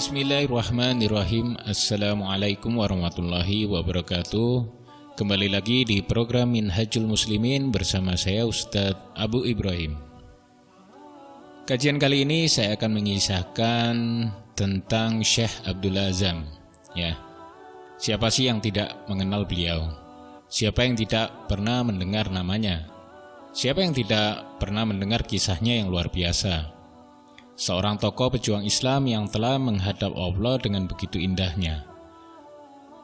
Bismillahirrahmanirrahim Assalamualaikum warahmatullahi wabarakatuh Kembali lagi di program Minhajul Muslimin bersama saya Ustadz Abu Ibrahim Kajian kali ini saya akan mengisahkan tentang Syekh Abdul Azam ya. Siapa sih yang tidak mengenal beliau? Siapa yang tidak pernah mendengar namanya? Siapa yang tidak pernah mendengar kisahnya yang luar biasa? Seorang tokoh pejuang Islam yang telah menghadap Allah dengan begitu indahnya.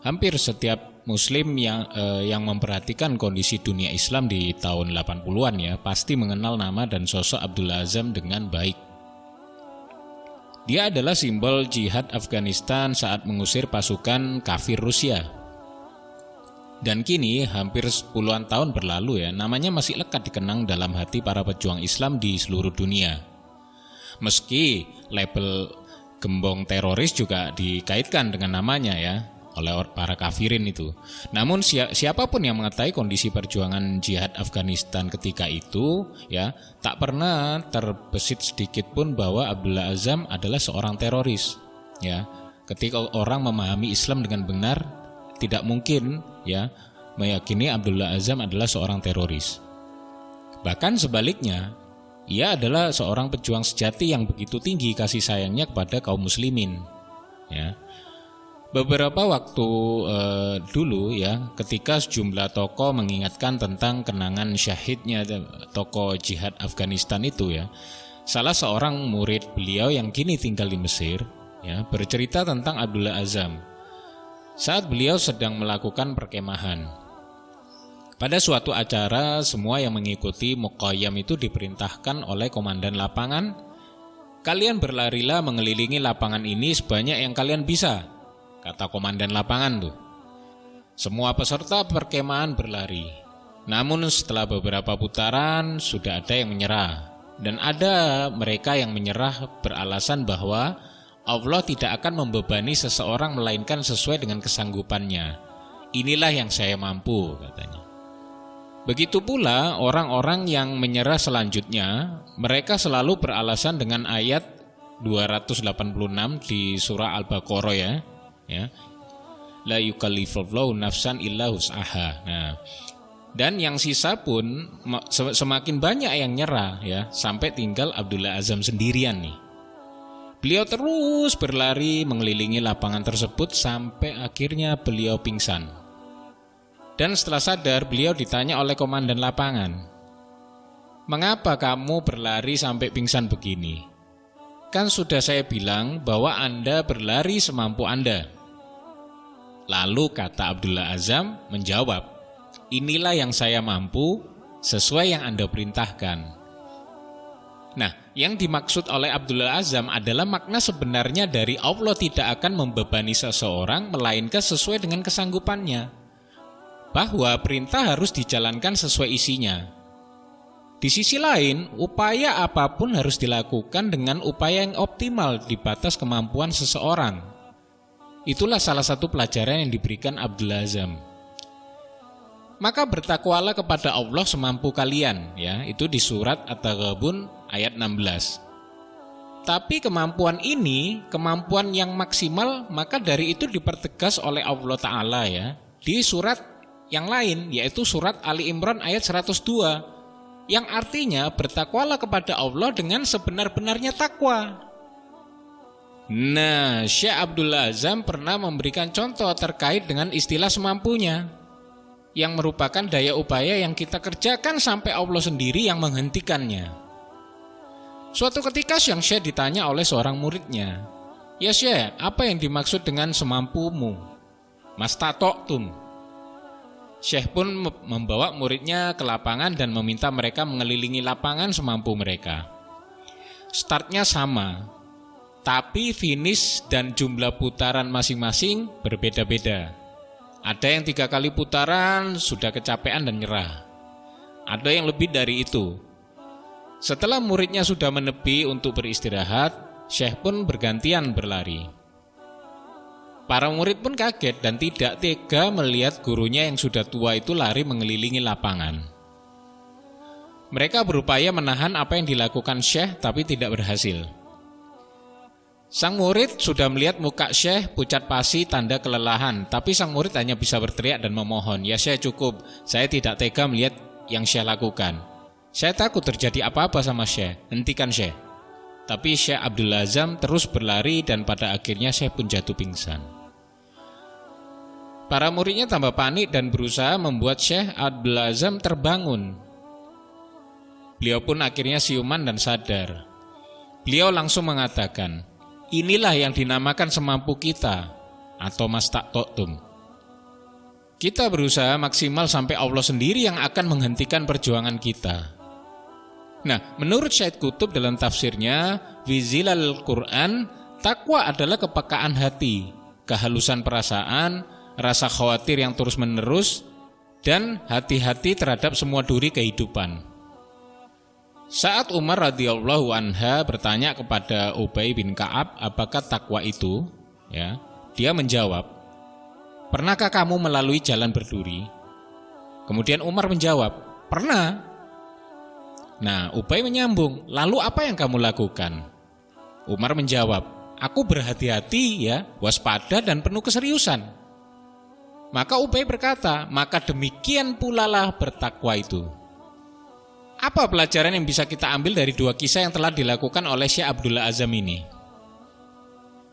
Hampir setiap muslim yang eh, yang memperhatikan kondisi dunia Islam di tahun 80-an ya, pasti mengenal nama dan sosok Abdul Azam dengan baik. Dia adalah simbol jihad Afghanistan saat mengusir pasukan kafir Rusia. Dan kini hampir puluhan tahun berlalu ya, namanya masih lekat dikenang dalam hati para pejuang Islam di seluruh dunia. Meski label gembong teroris juga dikaitkan dengan namanya ya oleh para kafirin itu. Namun siapa pun yang mengetahui kondisi perjuangan jihad Afghanistan ketika itu ya tak pernah terbesit sedikit pun bahwa Abdullah Azam adalah seorang teroris ya. Ketika orang memahami Islam dengan benar tidak mungkin ya meyakini Abdullah Azam adalah seorang teroris. Bahkan sebaliknya, ia adalah seorang pejuang sejati yang begitu tinggi kasih sayangnya kepada kaum muslimin. Ya. Beberapa waktu eh, dulu ya, ketika sejumlah tokoh mengingatkan tentang kenangan syahidnya tokoh jihad Afghanistan itu ya. Salah seorang murid beliau yang kini tinggal di Mesir ya, bercerita tentang Abdullah Azam. Saat beliau sedang melakukan perkemahan, pada suatu acara, semua yang mengikuti Muqayyam itu diperintahkan oleh komandan lapangan, kalian berlarilah mengelilingi lapangan ini sebanyak yang kalian bisa, kata komandan lapangan tuh. Semua peserta perkemahan berlari. Namun setelah beberapa putaran sudah ada yang menyerah dan ada mereka yang menyerah beralasan bahwa Allah tidak akan membebani seseorang melainkan sesuai dengan kesanggupannya. Inilah yang saya mampu katanya. Begitu pula orang-orang yang menyerah selanjutnya, mereka selalu beralasan dengan ayat 286 di surah Al-Baqarah ya. Ya. La yukallifullahu nafsan illa. Nah, dan yang sisa pun semakin banyak yang nyerah ya, sampai tinggal Abdullah Azam sendirian nih. Beliau terus berlari mengelilingi lapangan tersebut sampai akhirnya beliau pingsan. Dan setelah sadar, beliau ditanya oleh komandan lapangan, "Mengapa kamu berlari sampai pingsan begini? Kan sudah saya bilang bahwa Anda berlari semampu Anda." Lalu kata Abdullah Azam menjawab, "Inilah yang saya mampu sesuai yang Anda perintahkan." Nah, yang dimaksud oleh Abdullah Azam adalah makna sebenarnya dari Allah tidak akan membebani seseorang melainkan sesuai dengan kesanggupannya bahwa perintah harus dijalankan sesuai isinya. Di sisi lain, upaya apa pun harus dilakukan dengan upaya yang optimal di batas kemampuan seseorang. Itulah salah satu pelajaran yang diberikan Abdul Azam. Maka bertakwalah kepada Allah semampu kalian, ya. Itu di surat At-Taghabun ayat 16. Tapi kemampuan ini, kemampuan yang maksimal, maka dari itu dipertegas oleh Allah Ta'ala ya. Di surat yang lain yaitu surat Ali Imran ayat 102 yang artinya bertakwalah kepada Allah dengan sebenar-benarnya takwa. Nah, Syekh Abdullah Azam pernah memberikan contoh terkait dengan istilah semampunya yang merupakan daya upaya yang kita kerjakan sampai Allah sendiri yang menghentikannya. Suatu ketika Syekh Syekh ditanya oleh seorang muridnya, "Ya Syekh, apa yang dimaksud dengan semampumu?" Mas tum Syekh pun membawa muridnya ke lapangan dan meminta mereka mengelilingi lapangan semampu mereka. Startnya sama, tapi finish dan jumlah putaran masing-masing berbeda-beda. Ada yang tiga kali putaran sudah kecapean dan nyerah. Ada yang lebih dari itu. Setelah muridnya sudah menepi untuk beristirahat, Syekh pun bergantian berlari. Para murid pun kaget dan tidak tega melihat gurunya yang sudah tua itu lari mengelilingi lapangan. Mereka berupaya menahan apa yang dilakukan Syekh tapi tidak berhasil. Sang murid sudah melihat muka Syekh pucat pasi tanda kelelahan, tapi sang murid hanya bisa berteriak dan memohon, "Ya Syekh cukup, saya tidak tega melihat yang Syekh lakukan. Saya takut terjadi apa-apa sama Syekh, hentikan Syekh." Tapi Syekh Abdul Azam terus berlari dan pada akhirnya Syekh pun jatuh pingsan. Para muridnya tambah panik dan berusaha membuat Syekh Abdul Azam terbangun. Beliau pun akhirnya siuman dan sadar. Beliau langsung mengatakan, Inilah yang dinamakan semampu kita atau mastaktotum. Kita berusaha maksimal sampai Allah sendiri yang akan menghentikan perjuangan kita. Nah, menurut Syed Kutub dalam tafsirnya, Vizilal Quran, takwa adalah kepekaan hati, kehalusan perasaan, rasa khawatir yang terus-menerus, dan hati-hati terhadap semua duri kehidupan. Saat Umar radhiyallahu anha bertanya kepada Ubay bin Ka'ab apakah takwa itu, ya, dia menjawab, "Pernahkah kamu melalui jalan berduri?" Kemudian Umar menjawab, "Pernah." Nah, Ubay menyambung, "Lalu apa yang kamu lakukan?" Umar menjawab, "Aku berhati-hati ya, waspada dan penuh keseriusan." Maka Ubay berkata, "Maka demikian pula lah bertakwa itu." Apa pelajaran yang bisa kita ambil dari dua kisah yang telah dilakukan oleh Syekh Abdullah Azam ini?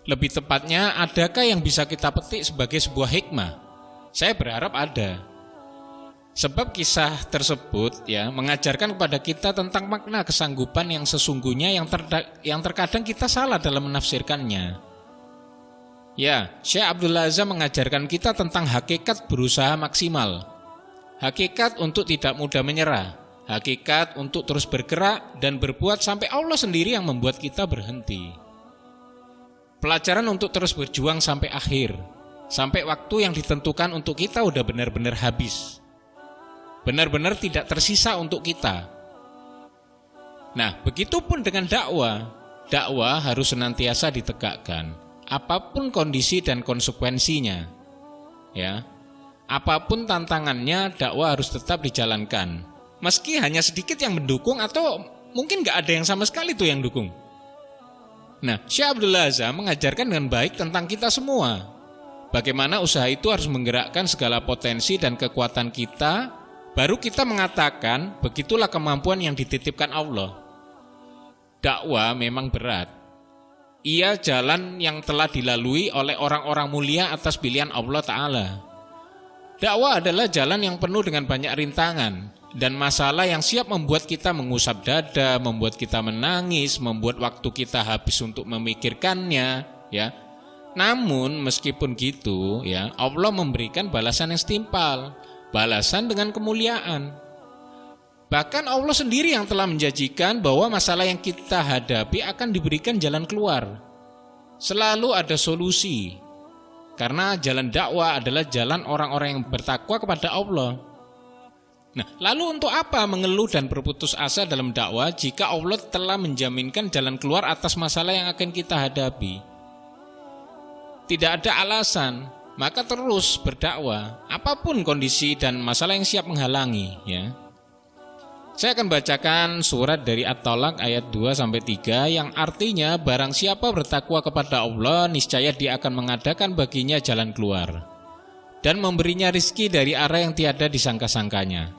Lebih tepatnya, adakah yang bisa kita petik sebagai sebuah hikmah? Saya berharap ada. Sebab kisah tersebut ya mengajarkan kepada kita tentang makna kesanggupan yang sesungguhnya yang, yang terkadang kita salah dalam menafsirkannya. Ya, Syekh Abdullah Azam mengajarkan kita tentang hakikat berusaha maksimal. Hakikat untuk tidak mudah menyerah Hakikat untuk terus bergerak dan berbuat sampai Allah sendiri yang membuat kita berhenti. Pelajaran untuk terus berjuang sampai akhir, sampai waktu yang ditentukan untuk kita udah benar-benar habis. Benar-benar tidak tersisa untuk kita. Nah, begitupun dengan dakwah. Dakwah harus senantiasa ditegakkan, apa pun kondisi dan konsekuensinya. Ya. Apa pun tantangannya, dakwah harus tetap dijalankan meski hanya sedikit yang mendukung atau mungkin nggak ada yang sama sekali tuh yang dukung. Nah, Syekh Abdullah Azam mengajarkan dengan baik tentang kita semua. Bagaimana usaha itu harus menggerakkan segala potensi dan kekuatan kita, baru kita mengatakan begitulah kemampuan yang dititipkan Allah. Dakwah memang berat. Ia jalan yang telah dilalui oleh orang-orang mulia atas pilihan Allah Ta'ala. Dakwah adalah jalan yang penuh dengan banyak rintangan, dan masalah yang siap membuat kita mengusap dada, membuat kita menangis, membuat waktu kita habis untuk memikirkannya, ya. Namun meskipun gitu, ya, Allah memberikan balasan yang setimpal, balasan dengan kemuliaan. Bahkan Allah sendiri yang telah menjanjikan bahwa masalah yang kita hadapi akan diberikan jalan keluar. Selalu ada solusi. Karena jalan dakwah adalah jalan orang-orang yang bertakwa kepada Allah. Nah, lalu untuk apa mengeluh dan berputus asa dalam dakwah jika Allah telah menjaminkan jalan keluar atas masalah yang akan kita hadapi? Tidak ada alasan, maka terus berdakwah apa pun kondisi dan masalah yang siap menghalangi, ya. Saya akan bacakan surat dari At-Talaq ayat 2 sampai 3 yang artinya barang siapa bertakwa kepada Allah niscaya dia akan mengadakan baginya jalan keluar dan memberinya rizki dari arah yang tiada disangka-sangkanya.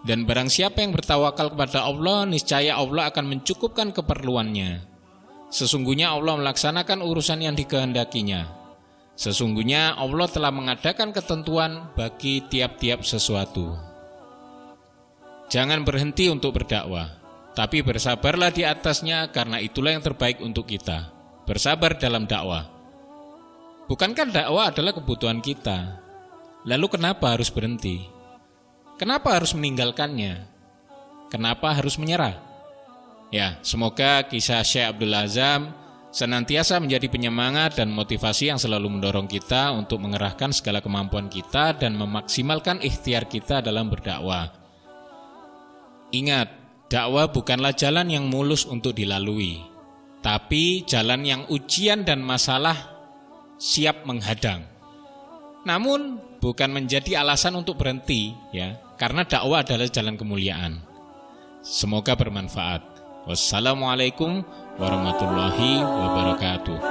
Dan barang siapa yang bertawakal kepada Allah, niscaya Allah akan mencukupkan keperluannya. Sesungguhnya Allah melaksanakan urusan yang dikehendakinya. Sesungguhnya Allah telah mengadakan ketentuan bagi tiap-tiap sesuatu. Jangan berhenti untuk berdakwah, tapi bersabarlah di atasnya karena itulah yang terbaik untuk kita. Bersabar dalam dakwah. Bukankah dakwah adalah kebutuhan kita? Lalu kenapa harus berhenti? Kenapa harus meninggalkannya? Kenapa harus menyerah? Ya, semoga kisah Syekh Abdul Azam senantiasa menjadi penyemangat dan motivasi yang selalu mendorong kita untuk mengerahkan segala kemampuan kita dan memaksimalkan ikhtiar kita dalam berdakwah. Ingat, dakwah bukanlah jalan yang mulus untuk dilalui, tapi jalan yang ujian dan masalah siap menghadang. Namun bukan menjadi alasan untuk berhenti, ya karena dakwah adalah jalan kemuliaan. Semoga bermanfaat. Wassalamualaikum warahmatullahi wabarakatuh.